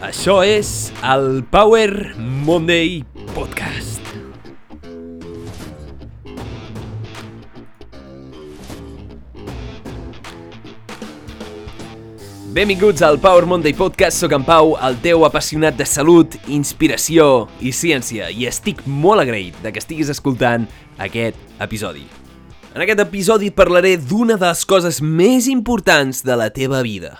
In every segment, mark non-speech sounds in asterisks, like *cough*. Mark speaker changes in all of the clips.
Speaker 1: Això és el Power Monday Podcast. Benvinguts al Power Monday Podcast, sóc en Pau, el teu apassionat de salut, inspiració i ciència, i estic molt agraït de que estiguis escoltant aquest episodi. En aquest episodi parlaré d'una de les coses més importants de la teva vida,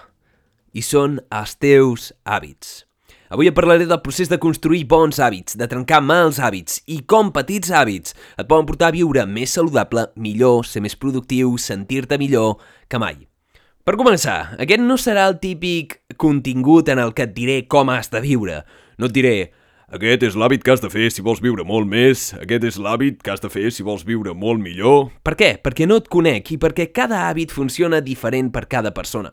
Speaker 1: i són els teus hàbits. Avui et parlaré del procés de construir bons hàbits, de trencar mals hàbits i com petits hàbits et poden portar a viure més saludable, millor, ser més productiu, sentir-te millor que mai. Per començar, aquest no serà el típic contingut en el que et diré com has de viure. No et diré, aquest és l'hàbit que has de fer si vols viure molt més, aquest és l'hàbit que has de fer si vols viure molt millor... Per què? Perquè no et conec i perquè cada hàbit funciona diferent per cada persona.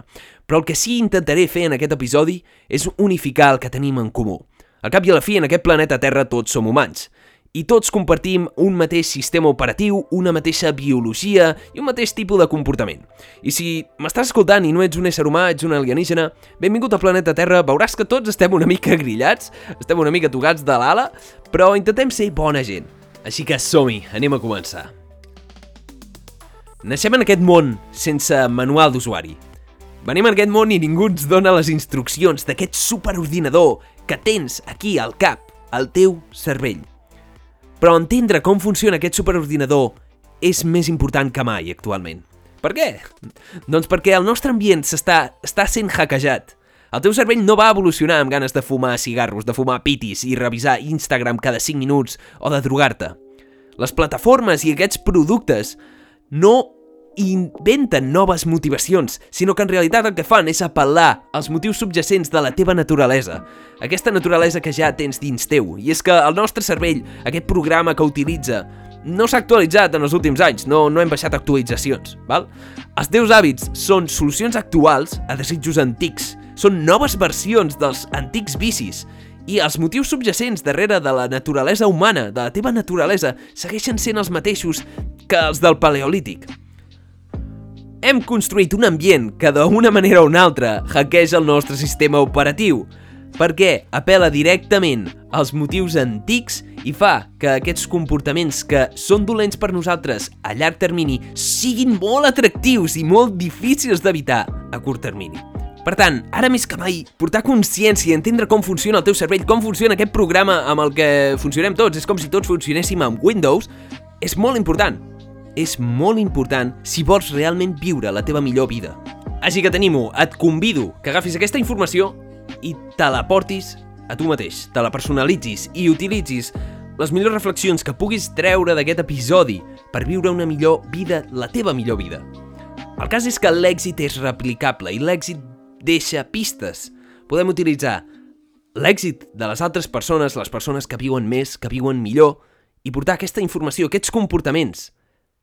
Speaker 1: Però el que sí intentaré fer en aquest episodi és unificar el que tenim en comú. Al cap i a la fi, en aquest planeta Terra tots som humans i tots compartim un mateix sistema operatiu, una mateixa biologia i un mateix tipus de comportament. I si m'estàs escoltant i no ets un ésser humà, ets un alienígena, benvingut al planeta Terra, veuràs que tots estem una mica grillats, estem una mica tocats de l'ala, però intentem ser bona gent. Així que som-hi, anem a començar. Naixem en aquest món sense manual d'usuari. Venim en aquest món i ningú ens dona les instruccions d'aquest superordinador que tens aquí al cap, al teu cervell. Però entendre com funciona aquest superordinador és més important que mai actualment. Per què? Doncs perquè el nostre ambient s'està està sent hackejat. El teu cervell no va evolucionar amb ganes de fumar cigarros, de fumar pitis i revisar Instagram cada 5 minuts o de drogar-te. Les plataformes i aquests productes no inventen noves motivacions, sinó que en realitat el que fan és apel·lar als motius subjacents de la teva naturalesa. Aquesta naturalesa que ja tens dins teu. I és que el nostre cervell, aquest programa que utilitza, no s'ha actualitzat en els últims anys, no, no hem baixat actualitzacions, val? Els teus hàbits són solucions actuals a desitjos antics, són noves versions dels antics vicis, i els motius subjacents darrere de la naturalesa humana, de la teva naturalesa, segueixen sent els mateixos que els del paleolític hem construït un ambient que d'una manera o una altra hackeja el nostre sistema operatiu, perquè apela directament als motius antics i fa que aquests comportaments que són dolents per nosaltres a llarg termini siguin molt atractius i molt difícils d'evitar a curt termini. Per tant, ara més que mai, portar consciència, entendre com funciona el teu cervell, com funciona aquest programa amb el que funcionem tots, és com si tots funcionéssim amb Windows, és molt important és molt important si vols realment viure la teva millor vida. Així que tenim-ho, et convido que agafis aquesta informació i te la portis a tu mateix, te la personalitzis i utilitzis les millors reflexions que puguis treure d'aquest episodi per viure una millor vida, la teva millor vida. El cas és que l'èxit és replicable i l'èxit deixa pistes. Podem utilitzar l'èxit de les altres persones, les persones que viuen més, que viuen millor, i portar aquesta informació, aquests comportaments,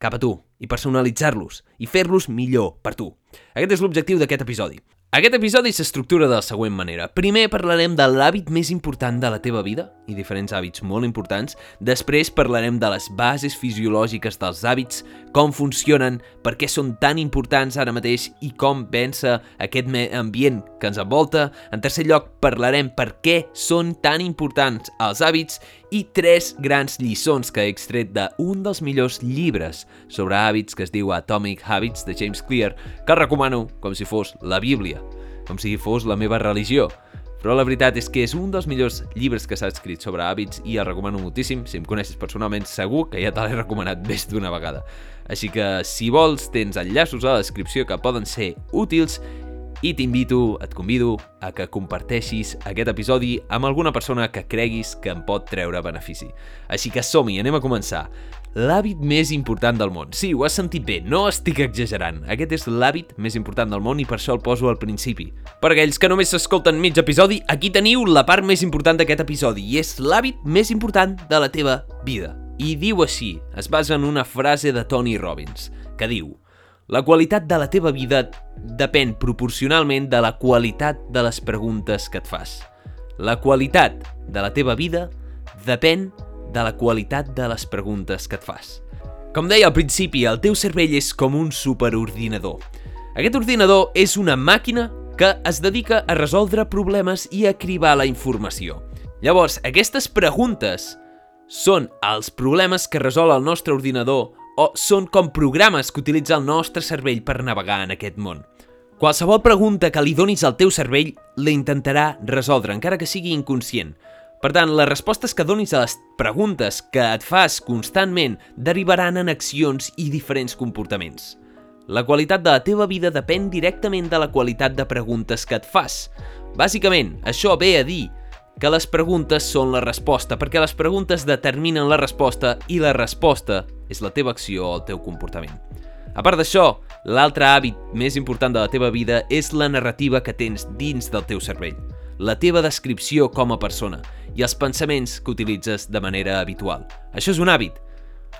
Speaker 1: cap a tu i personalitzar-los i fer-los millor per tu. Aquest és l'objectiu d'aquest episodi. Aquest episodi s'estructura de la següent manera. Primer parlarem de l'hàbit més important de la teva vida, i diferents hàbits molt importants. Després parlarem de les bases fisiològiques dels hàbits, com funcionen, per què són tan importants ara mateix i com pensa aquest ambient que ens envolta. En tercer lloc, parlarem per què són tan importants els hàbits i tres grans lliçons que he extret d'un dels millors llibres sobre hàbits que es diu Atomic Habits de James Clear, que recomano com si fos la Bíblia com si fos la meva religió. Però la veritat és que és un dels millors llibres que s'ha escrit sobre hàbits i el recomano moltíssim. Si em coneixes personalment, segur que ja te l'he recomanat *laughs* més d'una vegada. Així que, si vols, tens enllaços a la descripció que poden ser útils i t'invito, et convido a que comparteixis aquest episodi amb alguna persona que creguis que em pot treure benefici. Així que som-hi, anem a començar. L'hàbit més important del món. Sí, ho has sentit bé, no estic exagerant. Aquest és l'hàbit més important del món i per això el poso al principi. Per aquells que només s'escolten mig episodi, aquí teniu la part més important d'aquest episodi i és l'hàbit més important de la teva vida. I diu així, es basa en una frase de Tony Robbins, que diu La qualitat de la teva vida depèn proporcionalment de la qualitat de les preguntes que et fas. La qualitat de la teva vida depèn de la qualitat de les preguntes que et fas. Com deia al principi, el teu cervell és com un superordinador. Aquest ordinador és una màquina que es dedica a resoldre problemes i a cribar la informació. Llavors, aquestes preguntes són els problemes que resol el nostre ordinador o són com programes que utilitza el nostre cervell per navegar en aquest món. Qualsevol pregunta que li donis al teu cervell la intentarà resoldre, encara que sigui inconscient. Per tant, les respostes que donis a les preguntes que et fas constantment derivaran en accions i diferents comportaments. La qualitat de la teva vida depèn directament de la qualitat de preguntes que et fas. Bàsicament, això ve a dir que les preguntes són la resposta, perquè les preguntes determinen la resposta i la resposta és la teva acció o el teu comportament. A part d'això, l'altre hàbit més important de la teva vida és la narrativa que tens dins del teu cervell, la teva descripció com a persona i els pensaments que utilitzes de manera habitual. Això és un hàbit.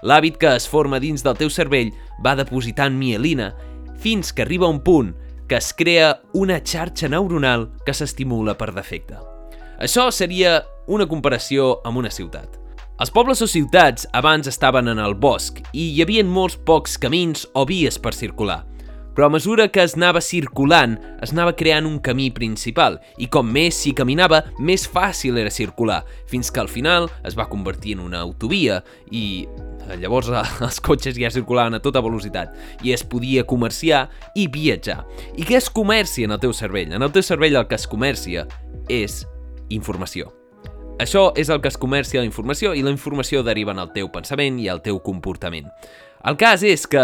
Speaker 1: L'hàbit que es forma dins del teu cervell va depositant mielina fins que arriba un punt que es crea una xarxa neuronal que s'estimula per defecte. Això seria una comparació amb una ciutat. Els pobles o ciutats abans estaven en el bosc i hi havia molts pocs camins o vies per circular. Però a mesura que es anava circulant, es anava creant un camí principal i com més s'hi caminava, més fàcil era circular, fins que al final es va convertir en una autovia i eh, llavors *laughs* els cotxes ja circulaven a tota velocitat i es podia comerciar i viatjar. I què es comercia en el teu cervell? En el teu cervell el que es comercia és informació. Això és el que es comercia la informació i la informació deriva en el teu pensament i el teu comportament. El cas és que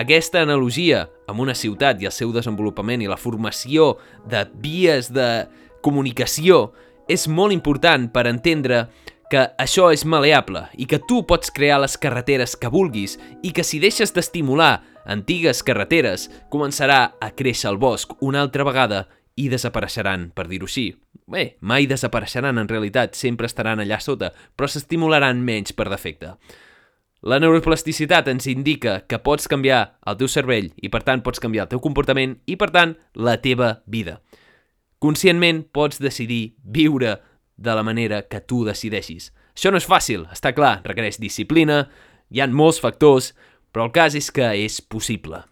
Speaker 1: aquesta analogia amb una ciutat i el seu desenvolupament i la formació de vies de comunicació és molt important per entendre que això és maleable i que tu pots crear les carreteres que vulguis i que si deixes d'estimular antigues carreteres començarà a créixer el bosc una altra vegada i desapareixeran, per dir-ho així. Bé, mai desapareixeran en realitat, sempre estaran allà sota, però s'estimularan menys per defecte. La neuroplasticitat ens indica que pots canviar el teu cervell i per tant pots canviar el teu comportament i per tant la teva vida. Conscientment pots decidir viure de la manera que tu decideixis. Això no és fàcil, està clar, requereix disciplina, hi han molts factors, però el cas és que és possible.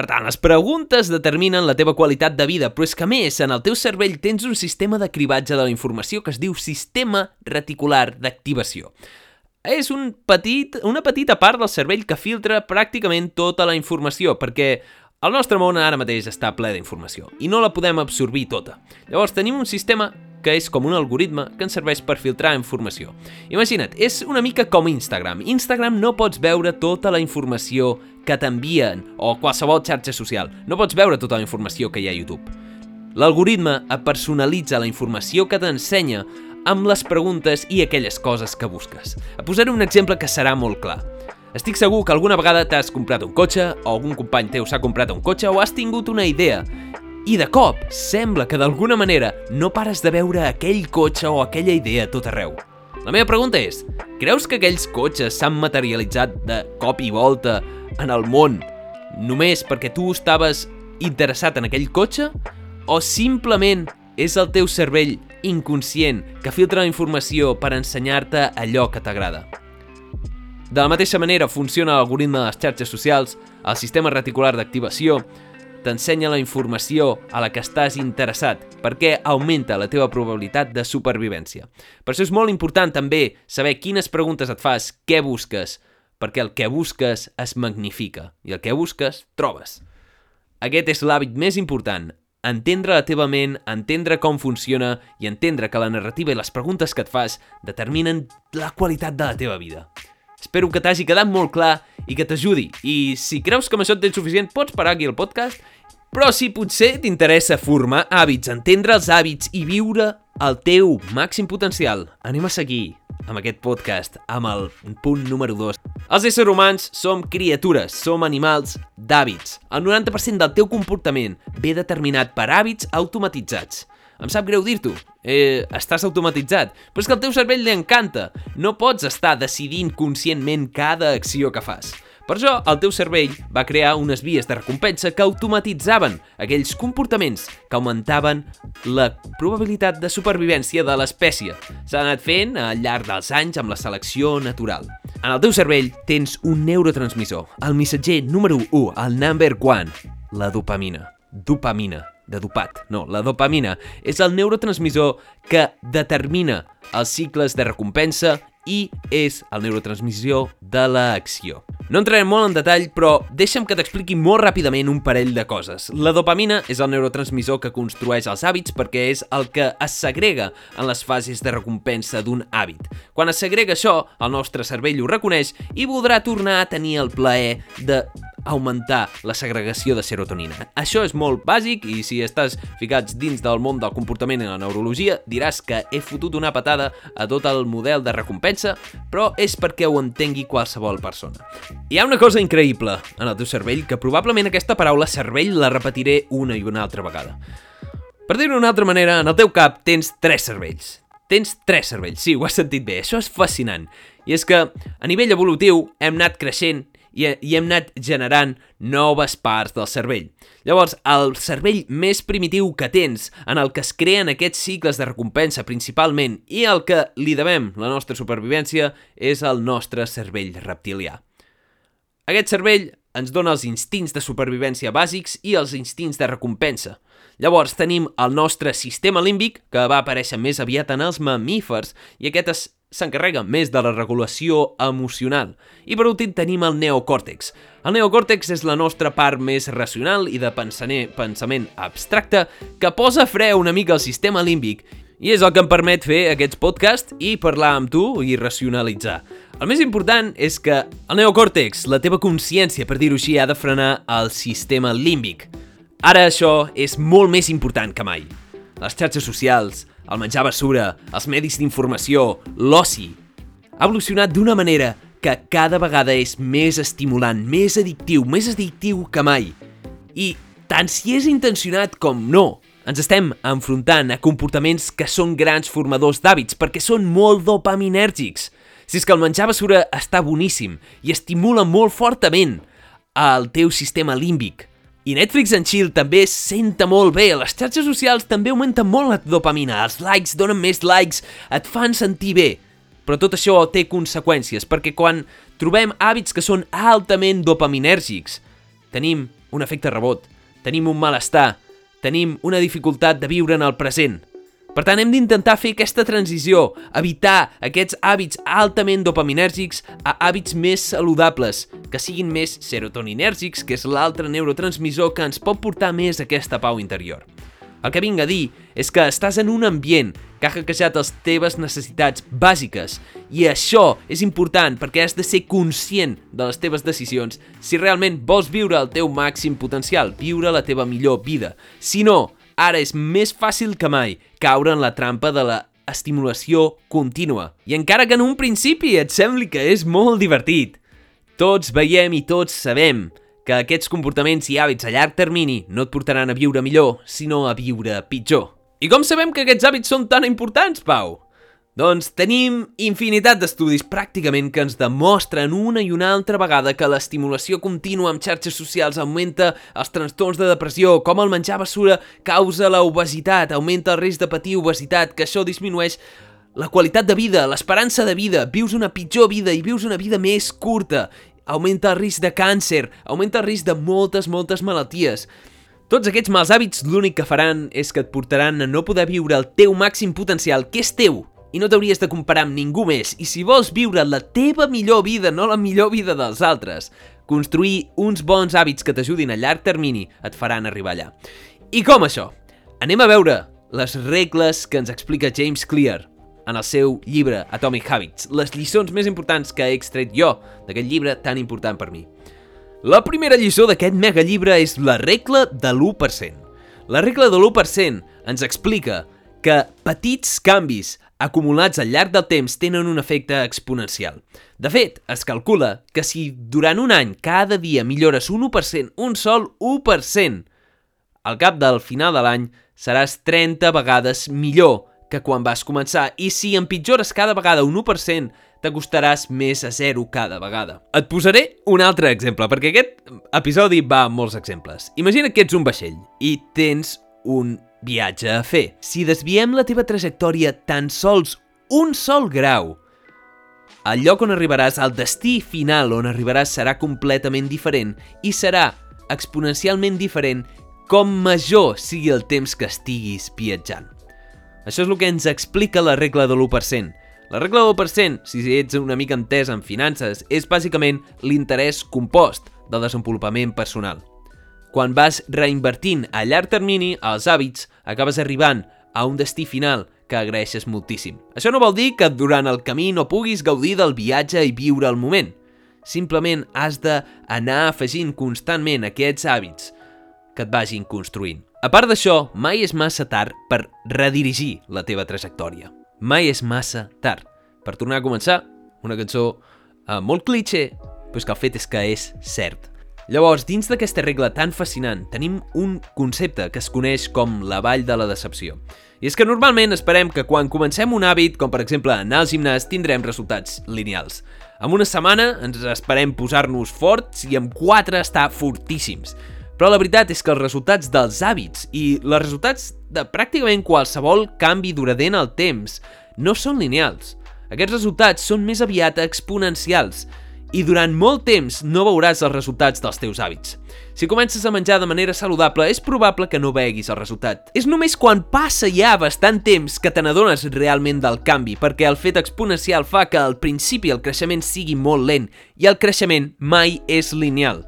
Speaker 1: Per tant, les preguntes determinen la teva qualitat de vida, però és que més, en el teu cervell tens un sistema de cribatge de la informació que es diu sistema reticular d'activació. És un petit, una petita part del cervell que filtra pràcticament tota la informació, perquè el nostre món ara mateix està ple d'informació i no la podem absorbir tota. Llavors tenim un sistema que és com un algoritme que ens serveix per filtrar informació. Imagina't, és una mica com Instagram. Instagram no pots veure tota la informació que t'envien o qualsevol xarxa social. No pots veure tota la informació que hi ha a YouTube. L'algoritme personalitza la informació que t'ensenya amb les preguntes i aquelles coses que busques. A posaré un exemple que serà molt clar. Estic segur que alguna vegada t'has comprat un cotxe, o algun company teu s'ha comprat un cotxe, o has tingut una idea i de cop, sembla que d'alguna manera no pares de veure aquell cotxe o aquella idea tot arreu. La meva pregunta és, creus que aquells cotxes s'han materialitzat de cop i volta en el món només perquè tu estaves interessat en aquell cotxe? O simplement és el teu cervell inconscient que filtra la informació per ensenyar-te allò que t'agrada? De la mateixa manera funciona l'algoritme de les xarxes socials, el sistema reticular d'activació, t'ensenya la informació a la que estàs interessat, perquè augmenta la teva probabilitat de supervivència. Per això és molt important també saber quines preguntes et fas, què busques, perquè el que busques es magnifica i el que busques trobes. Aquest és l'hàbit més important, entendre la teva ment, entendre com funciona i entendre que la narrativa i les preguntes que et fas determinen la qualitat de la teva vida. Espero que t'hagi quedat molt clar i que t'ajudi. I si creus que amb això et tens suficient, pots parar aquí el podcast. Però si potser t'interessa formar hàbits, entendre els hàbits i viure el teu màxim potencial, anem a seguir amb aquest podcast, amb el punt número 2. Els éssers humans som criatures, som animals d'hàbits. El 90% del teu comportament ve determinat per hàbits automatitzats. Em sap greu dir-t'ho, eh, estàs automatitzat, però és que al teu cervell li encanta. No pots estar decidint conscientment cada acció que fas. Per això, el teu cervell va crear unes vies de recompensa que automatitzaven aquells comportaments que augmentaven la probabilitat de supervivència de l'espècie. S'ha anat fent al llarg dels anys amb la selecció natural. En el teu cervell tens un neurotransmissor, el missatger número 1, el number one, la dopamina. dopamina, de dopat. No, la dopamina és el neurotransmissor que determina els cicles de recompensa i és el neurotransmissió de l'acció. No entrarem molt en detall, però deixa'm que t'expliqui molt ràpidament un parell de coses. La dopamina és el neurotransmissor que construeix els hàbits perquè és el que es segrega en les fases de recompensa d'un hàbit. Quan es segrega això, el nostre cervell ho reconeix i voldrà tornar a tenir el plaer de augmentar la segregació de serotonina. Això és molt bàsic i si estàs ficats dins del món del comportament i la neurologia diràs que he fotut una patada a tot el model de recompensa, però és perquè ho entengui qualsevol persona. Hi ha una cosa increïble en el teu cervell que probablement aquesta paraula cervell la repetiré una i una altra vegada. Per dir-ho d'una altra manera, en el teu cap tens tres cervells. Tens tres cervells, sí, ho has sentit bé, això és fascinant. I és que, a nivell evolutiu, hem anat creixent i, i hem anat generant noves parts del cervell. Llavors, el cervell més primitiu que tens, en el que es creen aquests cicles de recompensa principalment i el que li devem la nostra supervivència, és el nostre cervell reptilià. Aquest cervell ens dona els instints de supervivència bàsics i els instints de recompensa. Llavors tenim el nostre sistema límbic, que va aparèixer més aviat en els mamífers, i aquest es s'encarrega més de la regulació emocional. I per últim tenim el neocòrtex. El neocòrtex és la nostra part més racional i de pensament abstracte que posa fre una mica al sistema límbic i és el que em permet fer aquests podcasts i parlar amb tu i racionalitzar. El més important és que el neocòrtex, la teva consciència, per dir-ho així, ha de frenar el sistema límbic. Ara això és molt més important que mai. Les xarxes socials, el menjar basura, els medis d'informació, l'oci, ha evolucionat d'una manera que cada vegada és més estimulant, més addictiu, més addictiu que mai. I tant si és intencionat com no, ens estem enfrontant a comportaments que són grans formadors d'hàbits perquè són molt dopaminèrgics. Si és que el menjar basura està boníssim i estimula molt fortament el teu sistema límbic, i Netflix en Chill també senta molt bé, les xarxes socials també augmenten molt la dopamina, els likes donen més likes, et fan sentir bé. Però tot això té conseqüències, perquè quan trobem hàbits que són altament dopaminèrgics, tenim un efecte rebot, tenim un malestar, tenim una dificultat de viure en el present – per tant, hem d'intentar fer aquesta transició, evitar aquests hàbits altament dopaminèrgics a hàbits més saludables, que siguin més serotoninèrgics, que és l'altre neurotransmissor que ens pot portar més a aquesta pau interior. El que vinc a dir és que estàs en un ambient que ha hackejat les teves necessitats bàsiques i això és important perquè has de ser conscient de les teves decisions si realment vols viure el teu màxim potencial, viure la teva millor vida. Si no, Ara és més fàcil que mai caure en la trampa de la estimulació contínua. I encara que en un principi et sembli que és molt divertit, tots veiem i tots sabem que aquests comportaments i hàbits a llarg termini no et portaran a viure millor, sinó a viure pitjor. I com sabem que aquests hàbits són tan importants, Pau? Doncs tenim infinitat d'estudis pràcticament que ens demostren una i una altra vegada que l'estimulació contínua amb xarxes socials augmenta els trastorns de depressió, com el menjar basura causa la obesitat, augmenta el risc de patir obesitat, que això disminueix la qualitat de vida, l'esperança de vida, vius una pitjor vida i vius una vida més curta, augmenta el risc de càncer, augmenta el risc de moltes, moltes malalties. Tots aquests mals hàbits l'únic que faran és que et portaran a no poder viure el teu màxim potencial, que és teu, i no t'hauries de comparar amb ningú més. I si vols viure la teva millor vida, no la millor vida dels altres, construir uns bons hàbits que t'ajudin a llarg termini et faran arribar allà. I com això? Anem a veure les regles que ens explica James Clear en el seu llibre Atomic Habits, les lliçons més importants que he extret jo d'aquest llibre tan important per mi. La primera lliçó d'aquest mega llibre és la regla de l'1%. La regla de l'1% ens explica que petits canvis acumulats al llarg del temps tenen un efecte exponencial. De fet, es calcula que si durant un any cada dia millores un 1%, un sol 1%, al cap del final de l'any seràs 30 vegades millor que quan vas començar i si empitjores cada vegada un 1%, t'acostaràs més a zero cada vegada. Et posaré un altre exemple, perquè aquest episodi va amb molts exemples. Imagina que ets un vaixell i tens un viatge a fer. Si desviem la teva trajectòria tan sols un sol grau, el lloc on arribaràs, al destí final on arribaràs serà completament diferent i serà exponencialment diferent com major sigui el temps que estiguis viatjant. Això és el que ens explica la regla de l'1%. La regla del 1%, si ets una mica entès en finances, és bàsicament l'interès compost del desenvolupament personal. Quan vas reinvertint a llarg termini els hàbits, acabes arribant a un destí final que agraeixes moltíssim. Això no vol dir que durant el camí no puguis gaudir del viatge i viure el moment. Simplement has d'anar afegint constantment aquests hàbits que et vagin construint. A part d'això, mai és massa tard per redirigir la teva trajectòria. Mai és massa tard. Per tornar a començar, una cançó eh, molt cliché, però que el fet és que és cert. Llavors, dins d'aquesta regla tan fascinant, tenim un concepte que es coneix com la vall de la decepció. I és que normalment esperem que quan comencem un hàbit, com per exemple anar al gimnàs, tindrem resultats lineals. En una setmana ens esperem posar-nos forts i en quatre estar fortíssims. Però la veritat és que els resultats dels hàbits i els resultats de pràcticament qualsevol canvi duradent al temps no són lineals. Aquests resultats són més aviat exponencials i durant molt temps no veuràs els resultats dels teus hàbits. Si comences a menjar de manera saludable, és probable que no veguis el resultat. És només quan passa ja bastant temps que te n'adones realment del canvi, perquè el fet exponencial fa que al principi el creixement sigui molt lent i el creixement mai és lineal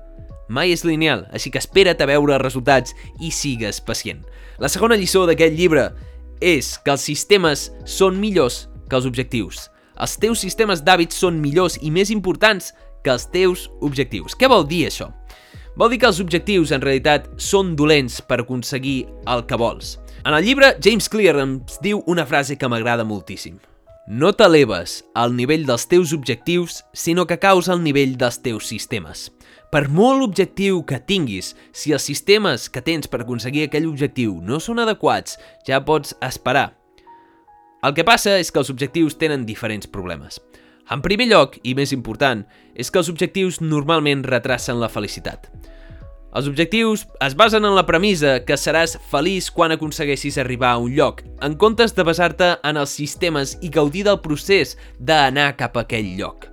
Speaker 1: mai és lineal, així que espera't a veure els resultats i sigues pacient. La segona lliçó d'aquest llibre és que els sistemes són millors que els objectius. Els teus sistemes d'hàbits són millors i més importants que els teus objectius. Què vol dir això? Vol dir que els objectius en realitat són dolents per aconseguir el que vols. En el llibre, James Clear ens diu una frase que m'agrada moltíssim. No t'eleves al nivell dels teus objectius, sinó que caus al nivell dels teus sistemes. Per molt objectiu que tinguis, si els sistemes que tens per aconseguir aquell objectiu no són adequats, ja pots esperar. El que passa és que els objectius tenen diferents problemes. En primer lloc, i més important, és que els objectius normalment retracen la felicitat. Els objectius es basen en la premissa que seràs feliç quan aconsegueixis arribar a un lloc, en comptes de basar-te en els sistemes i gaudir del procés d'anar cap a aquell lloc.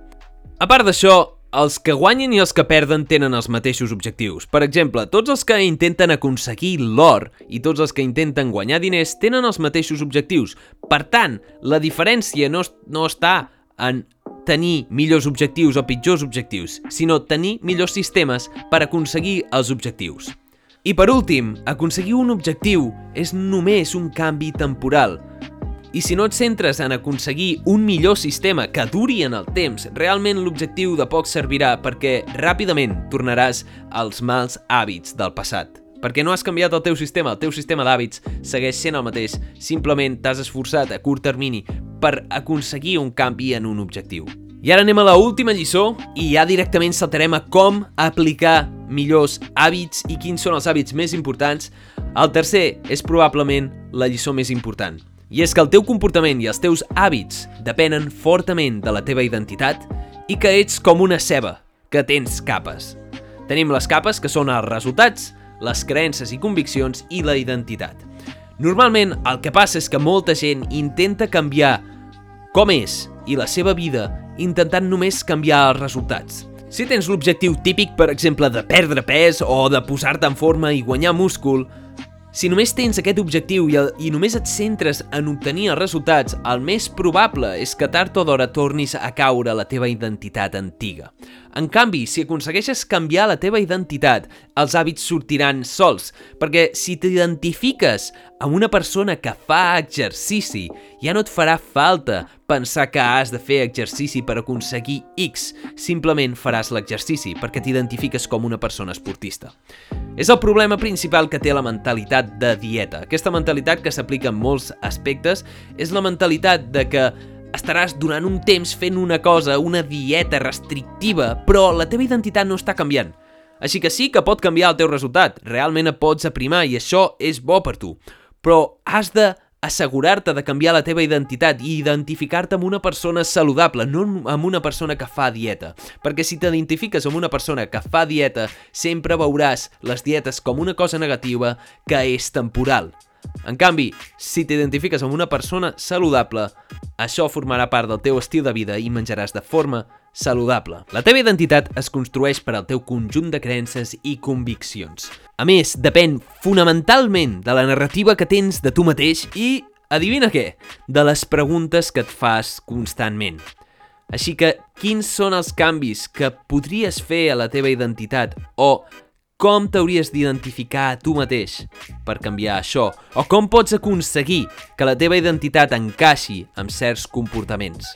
Speaker 1: A part d'això, els que guanyen i els que perden tenen els mateixos objectius. Per exemple, tots els que intenten aconseguir l'or i tots els que intenten guanyar diners tenen els mateixos objectius. Per tant, la diferència no, no està en tenir millors objectius o pitjors objectius, sinó tenir millors sistemes per aconseguir els objectius. I per últim, aconseguir un objectiu és només un canvi temporal. I si no et centres en aconseguir un millor sistema que duri en el temps, realment l'objectiu de poc servirà perquè ràpidament tornaràs als mals hàbits del passat. Perquè no has canviat el teu sistema, el teu sistema d'hàbits segueix sent el mateix, simplement t'has esforçat a curt termini per aconseguir un canvi en un objectiu. I ara anem a la última lliçó i ja directament saltarem a com aplicar millors hàbits i quins són els hàbits més importants. El tercer és probablement la lliçó més important. I és que el teu comportament i els teus hàbits depenen fortament de la teva identitat i que ets com una ceba, que tens capes. Tenim les capes, que són els resultats, les creences i conviccions i la identitat. Normalment, el que passa és que molta gent intenta canviar com és i la seva vida intentant només canviar els resultats. Si tens l'objectiu típic, per exemple, de perdre pes o de posar-te en forma i guanyar múscul, si només tens aquest objectiu i, el, i només et centres en obtenir els resultats, el més probable és que tard o d'hora tornis a caure la teva identitat antiga. En canvi, si aconsegueixes canviar la teva identitat, els hàbits sortiran sols, perquè si t'identifiques amb una persona que fa exercici, ja no et farà falta pensar que has de fer exercici per aconseguir X, simplement faràs l'exercici perquè t'identifiques com una persona esportista. És el problema principal que té la mentalitat de dieta. Aquesta mentalitat que s'aplica en molts aspectes és la mentalitat de que estaràs durant un temps fent una cosa, una dieta restrictiva, però la teva identitat no està canviant. Així que sí que pot canviar el teu resultat, realment et pots aprimar i això és bo per tu, però has de assegurar-te de canviar la teva identitat i identificar-te amb una persona saludable, no amb una persona que fa dieta. Perquè si t'identifiques amb una persona que fa dieta, sempre veuràs les dietes com una cosa negativa que és temporal. En canvi, si t'identifiques amb una persona saludable, això formarà part del teu estil de vida i menjaràs de forma saludable. La teva identitat es construeix per al teu conjunt de creences i conviccions. A més, depèn fonamentalment de la narrativa que tens de tu mateix i, adivina què, de les preguntes que et fas constantment. Així que, quins són els canvis que podries fer a la teva identitat o com t'hauries d'identificar a tu mateix per canviar això? O com pots aconseguir que la teva identitat encaixi amb certs comportaments?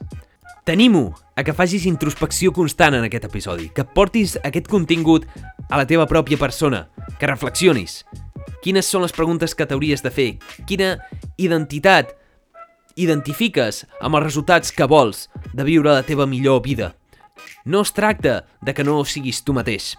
Speaker 1: T'animo a que facis introspecció constant en aquest episodi, que portis aquest contingut a la teva pròpia persona, que reflexionis. Quines són les preguntes que t'hauries de fer? Quina identitat identifiques amb els resultats que vols de viure la teva millor vida? No es tracta de que no siguis tu mateix,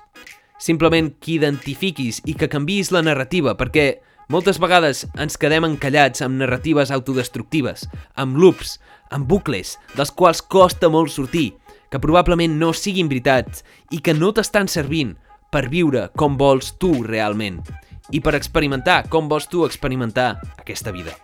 Speaker 1: Simplement que identifiquis i que canvis la narrativa, perquè moltes vegades ens quedem encallats amb narratives autodestructives, amb loops, amb bucles, dels quals costa molt sortir, que probablement no siguin veritats i que no t'estan servint per viure com vols tu realment i per experimentar com vols tu experimentar aquesta vida.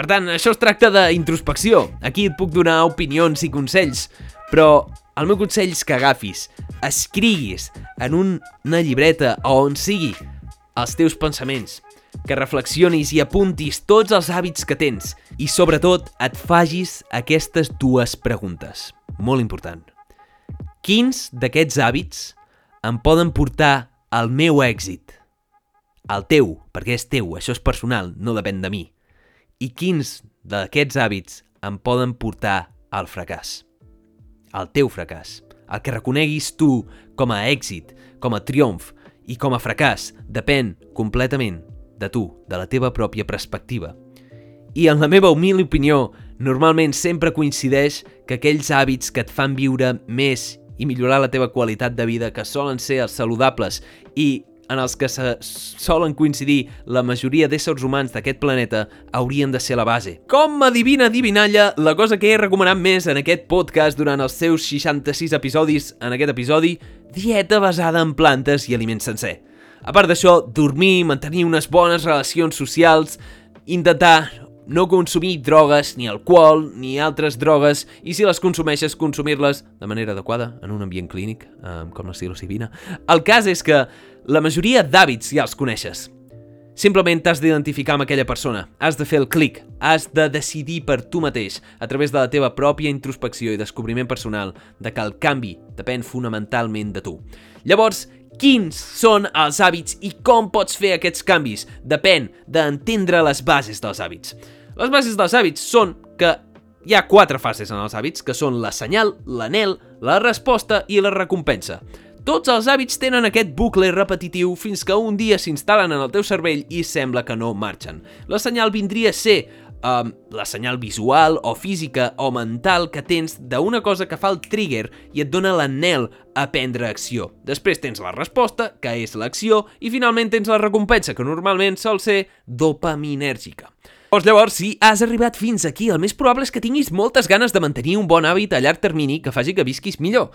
Speaker 1: Per tant, això es tracta d'introspecció. Aquí et puc donar opinions i consells, però el meu consell és que agafis, escriguis en una llibreta o on sigui els teus pensaments, que reflexionis i apuntis tots els hàbits que tens i sobretot et fagis aquestes dues preguntes. Molt important. Quins d'aquests hàbits em poden portar al meu èxit? Al teu, perquè és teu, això és personal, no depèn de mi. I quins d'aquests hàbits em poden portar al fracàs? el teu fracàs. El que reconeguis tu com a èxit, com a triomf i com a fracàs depèn completament de tu, de la teva pròpia perspectiva. I en la meva humil opinió, normalment sempre coincideix que aquells hàbits que et fan viure més i millorar la teva qualitat de vida, que solen ser els saludables i en els que se solen coincidir la majoria d'éssers humans d'aquest planeta haurien de ser la base. Com adivina divinalla, la cosa que he recomanat més en aquest podcast durant els seus 66 episodis, en aquest episodi, dieta basada en plantes i aliment sencer. A part d'això, dormir, mantenir unes bones relacions socials, intentar no consumir drogues, ni alcohol, ni altres drogues, i si les consumeixes, consumir-les de manera adequada, en un ambient clínic, com la psilocibina. El cas és que la majoria d'hàbits ja els coneixes. Simplement t'has d'identificar amb aquella persona, has de fer el clic, has de decidir per tu mateix, a través de la teva pròpia introspecció i descobriment personal, de que el canvi depèn fonamentalment de tu. Llavors, quins són els hàbits i com pots fer aquests canvis? Depèn d'entendre les bases dels hàbits. Les bases dels hàbits són que hi ha quatre fases en els hàbits, que són la senyal, l'anel, la resposta i la recompensa. Tots els hàbits tenen aquest bucle repetitiu fins que un dia s'instal·len en el teu cervell i sembla que no marxen. La senyal vindria a ser um, la senyal visual o física o mental que tens d'una cosa que fa el trigger i et dona l'anel a prendre acció. Després tens la resposta, que és l'acció, i finalment tens la recompensa, que normalment sol ser dopaminèrgica. Doncs llavors, si has arribat fins aquí, el més probable és que tinguis moltes ganes de mantenir un bon hàbit a llarg termini que faci que visquis millor.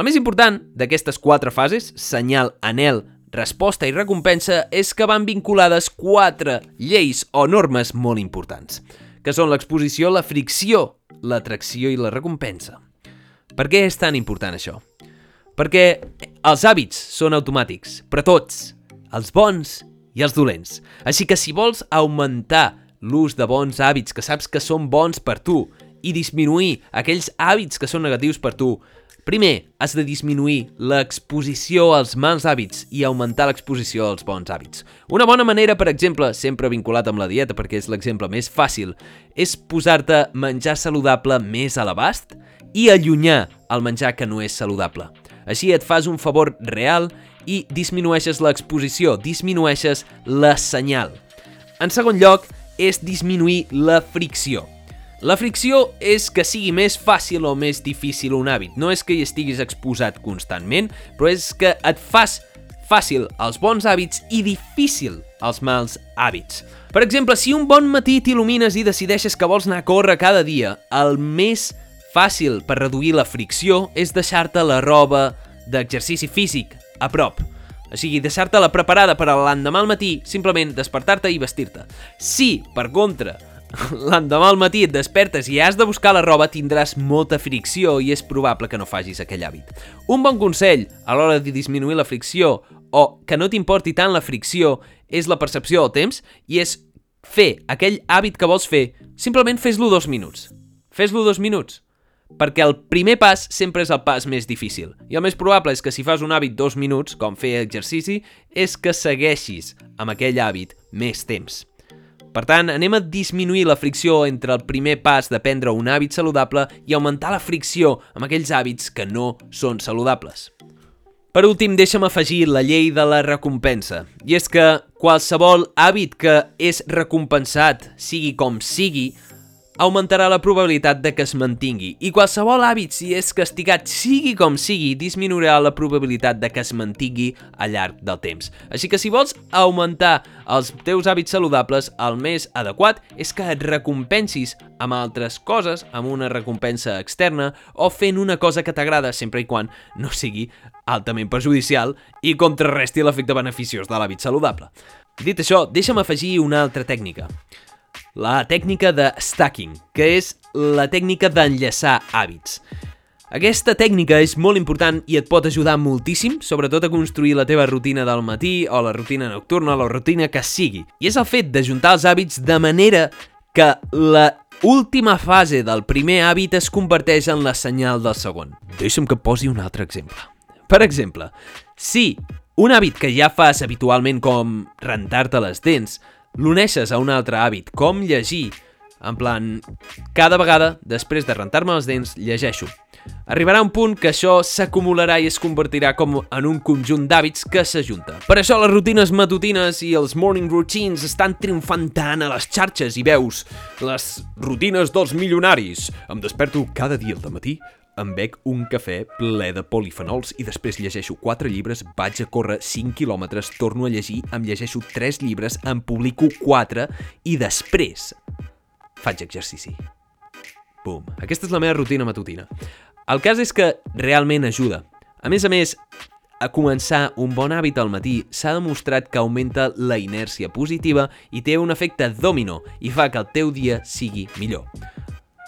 Speaker 1: El més important d'aquestes quatre fases, senyal, anel, resposta i recompensa, és que van vinculades quatre lleis o normes molt importants, que són l'exposició, la fricció, l'atracció i la recompensa. Per què és tan important això? Perquè els hàbits són automàtics, però tots, els bons i els dolents. Així que si vols augmentar l'ús de bons hàbits que saps que són bons per tu i disminuir aquells hàbits que són negatius per tu, Primer, has de disminuir l'exposició als mals hàbits i augmentar l'exposició als bons hàbits. Una bona manera, per exemple, sempre vinculat amb la dieta perquè és l'exemple més fàcil, és posar-te menjar saludable més a l'abast i allunyar el menjar que no és saludable. Així et fas un favor real i disminueixes l'exposició, disminueixes la senyal. En segon lloc, és disminuir la fricció. La fricció és que sigui més fàcil o més difícil un hàbit. No és que hi estiguis exposat constantment, però és que et fas fàcil els bons hàbits i difícil els mals hàbits. Per exemple, si un bon matí t'il·lumines i decideixes que vols anar a córrer cada dia, el més fàcil per reduir la fricció és deixar-te la roba d'exercici físic a prop. O sigui, deixar-te-la preparada per a l'endemà al matí, simplement despertar-te i vestir-te. Si, per contra, *laughs* l'endemà al matí et despertes i has de buscar la roba, tindràs molta fricció i és probable que no facis aquell hàbit. Un bon consell a l'hora de disminuir la fricció o que no t'importi tant la fricció és la percepció del temps i és fer aquell hàbit que vols fer, simplement fes-lo dos minuts. Fes-lo dos minuts. Perquè el primer pas sempre és el pas més difícil. I el més probable és que si fas un hàbit dos minuts, com fer exercici, és que segueixis amb aquell hàbit més temps. Per tant, anem a disminuir la fricció entre el primer pas de prendre un hàbit saludable i augmentar la fricció amb aquells hàbits que no són saludables. Per últim, deixa'm afegir la llei de la recompensa. I és que qualsevol hàbit que és recompensat, sigui com sigui, augmentarà la probabilitat de que es mantingui. I qualsevol hàbit, si és castigat, sigui com sigui, disminuirà la probabilitat de que es mantingui al llarg del temps. Així que si vols augmentar els teus hàbits saludables, el més adequat és que et recompensis amb altres coses, amb una recompensa externa o fent una cosa que t'agrada sempre i quan no sigui altament perjudicial i contrarresti l'efecte beneficiós de l'hàbit saludable. Dit això, deixa'm afegir una altra tècnica la tècnica de stacking, que és la tècnica d'enllaçar hàbits. Aquesta tècnica és molt important i et pot ajudar moltíssim, sobretot a construir la teva rutina del matí o la rutina nocturna o la rutina que sigui. I és el fet de juntar els hàbits de manera que la última fase del primer hàbit es converteix en la senyal del segon. Deixa'm que posi un altre exemple. Per exemple, si un hàbit que ja fas habitualment com rentar-te les dents l'uneixes a un altre hàbit, com llegir, en plan, cada vegada, després de rentar-me els dents, llegeixo. Arribarà un punt que això s'acumularà i es convertirà com en un conjunt d'hàbits que s'ajunta. Per això les rutines matutines i els morning routines estan triomfant tant a les xarxes i veus les rutines dels milionaris. Em desperto cada dia al matí em bec un cafè ple de polifenols i després llegeixo 4 llibres, vaig a córrer 5 quilòmetres, torno a llegir, em llegeixo 3 llibres, em publico 4 i després faig exercici. Bum. Aquesta és la meva rutina matutina. El cas és que realment ajuda. A més a més, a començar un bon hàbit al matí s'ha demostrat que augmenta la inèrcia positiva i té un efecte domino i fa que el teu dia sigui millor.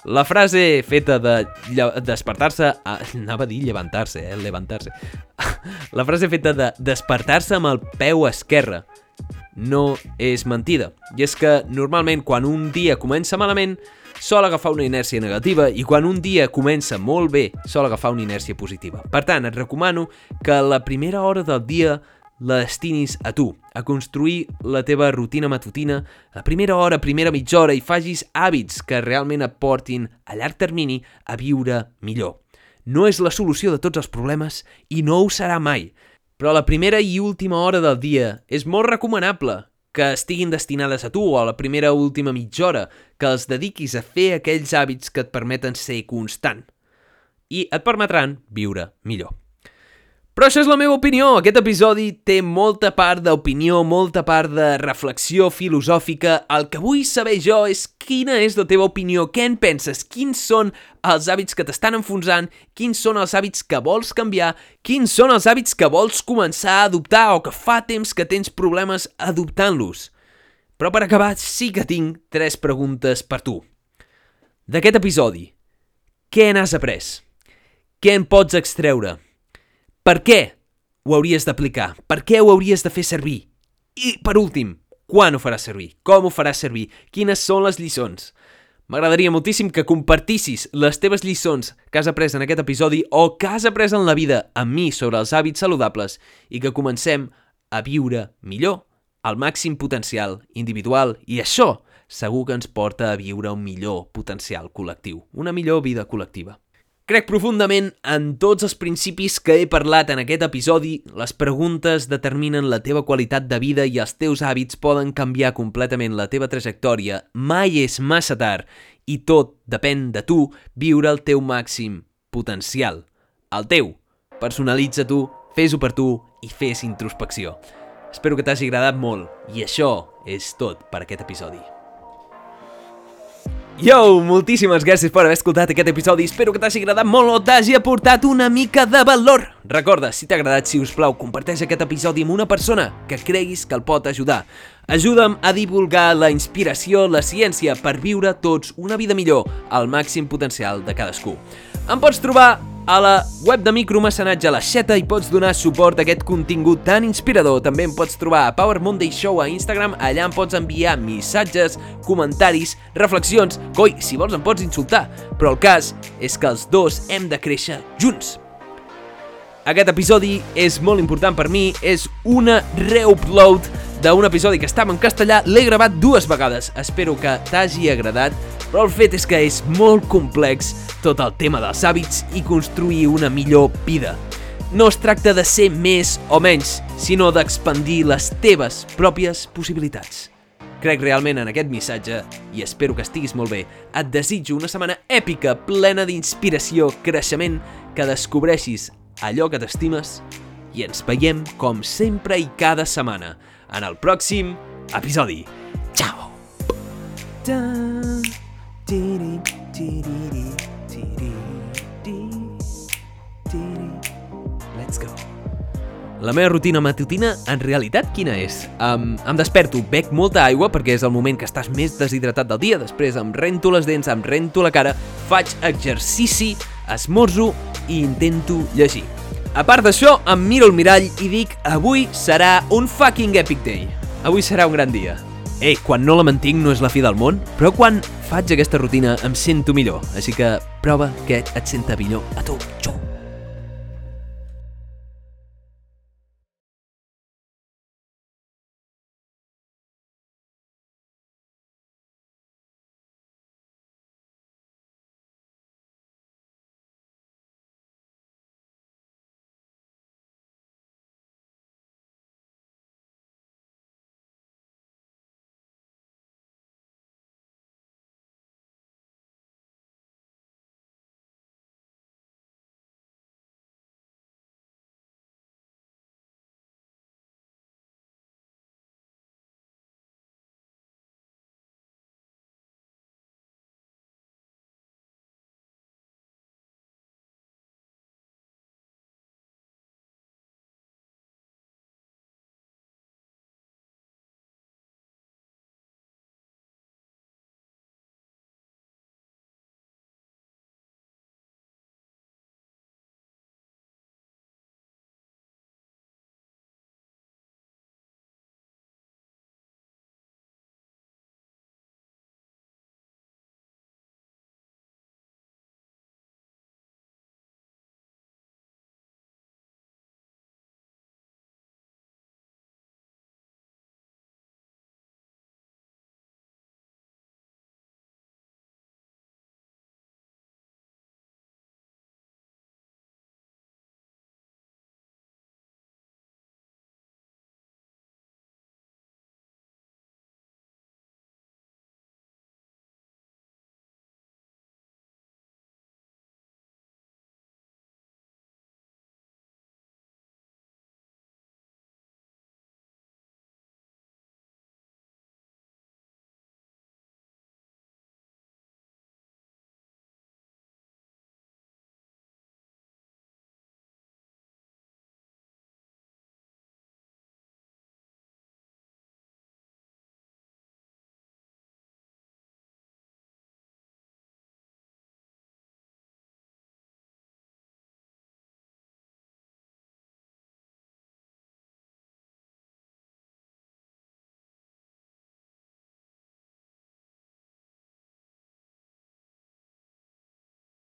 Speaker 1: La frase feta de despertar-se... Anava a dir llevantar-se, eh? Levantar-se. *laughs* La frase feta de despertar-se amb el peu esquerre no és mentida. I és que normalment quan un dia comença malament sol agafar una inèrcia negativa i quan un dia comença molt bé sol agafar una inèrcia positiva. Per tant, et recomano que la primera hora del dia la destinis a tu, a construir la teva rutina matutina, la primera hora, primera mitja hora i fagis hàbits que realment et portin a llarg termini a viure millor. No és la solució de tots els problemes i no ho serà mai, però la primera i última hora del dia és molt recomanable que estiguin destinades a tu o a la primera o última mitja hora, que els dediquis a fer aquells hàbits que et permeten ser constant i et permetran viure millor. Però això és la meva opinió. Aquest episodi té molta part d'opinió, molta part de reflexió filosòfica. El que vull saber jo és quina és la teva opinió, què en penses, quins són els hàbits que t'estan enfonsant, quins són els hàbits que vols canviar, quins són els hàbits que vols començar a adoptar o que fa temps que tens problemes adoptant-los. Però per acabar, sí que tinc tres preguntes per tu. D'aquest episodi, què n'has après? Què en pots extreure? Per què ho hauries d'aplicar? Per què ho hauries de fer servir? I, per últim, quan ho faràs servir? Com ho faràs servir? Quines són les lliçons? M'agradaria moltíssim que compartissis les teves lliçons que has après en aquest episodi o que has après en la vida amb mi sobre els hàbits saludables i que comencem a viure millor, al màxim potencial individual i això segur que ens porta a viure un millor potencial col·lectiu, una millor vida col·lectiva. Crec profundament en tots els principis que he parlat en aquest episodi. Les preguntes determinen la teva qualitat de vida i els teus hàbits poden canviar completament la teva trajectòria. Mai és massa tard i tot depèn de tu viure el teu màxim potencial. El teu. Personalitza tu, fes-ho per tu i fes introspecció. Espero que t'hagi agradat molt i això és tot per aquest episodi. Yo, moltíssimes gràcies per haver escoltat aquest episodi. Espero que t'hagi agradat molt o t'hagi aportat una mica de valor. Recorda, si t'ha agradat, si us plau, comparteix aquest episodi amb una persona que creguis que el pot ajudar. Ajuda'm a divulgar la inspiració, la ciència, per viure tots una vida millor, al màxim potencial de cadascú. Em pots trobar a la web de micromecenatge La Xeta i pots donar suport a aquest contingut tan inspirador. També em pots trobar a Power Monday Show a Instagram, allà em pots enviar missatges, comentaris, reflexions, coi, si vols em pots insultar, però el cas és que els dos hem de créixer junts. Aquest episodi és molt important per mi, és una reupload d'un episodi que estava en castellà, l'he gravat dues vegades, espero que t'hagi agradat, però el fet és que és molt complex tot el tema dels hàbits i construir una millor vida. No es tracta de ser més o menys, sinó d'expandir les teves pròpies possibilitats. Crec realment en aquest missatge i espero que estiguis molt bé. Et desitjo una setmana èpica, plena d'inspiració, creixement, que descobreixis allò que t'estimes i ens veiem com sempre i cada setmana en el pròxim episodi. Ciao! Let's go. La meva rutina matutina, en realitat, quina és? Um, em desperto, bec molta aigua perquè és el moment que estàs més deshidratat del dia, després em rento les dents, em rento la cara, faig exercici, esmorzo i intento llegir. A part d'això, em miro al mirall i dic avui serà un fucking epic day. Avui serà un gran dia. Ei, quan no la mantinc no és la fi del món, però quan faig aquesta rutina em sento millor, així que prova que et senta millor a tu. Xau!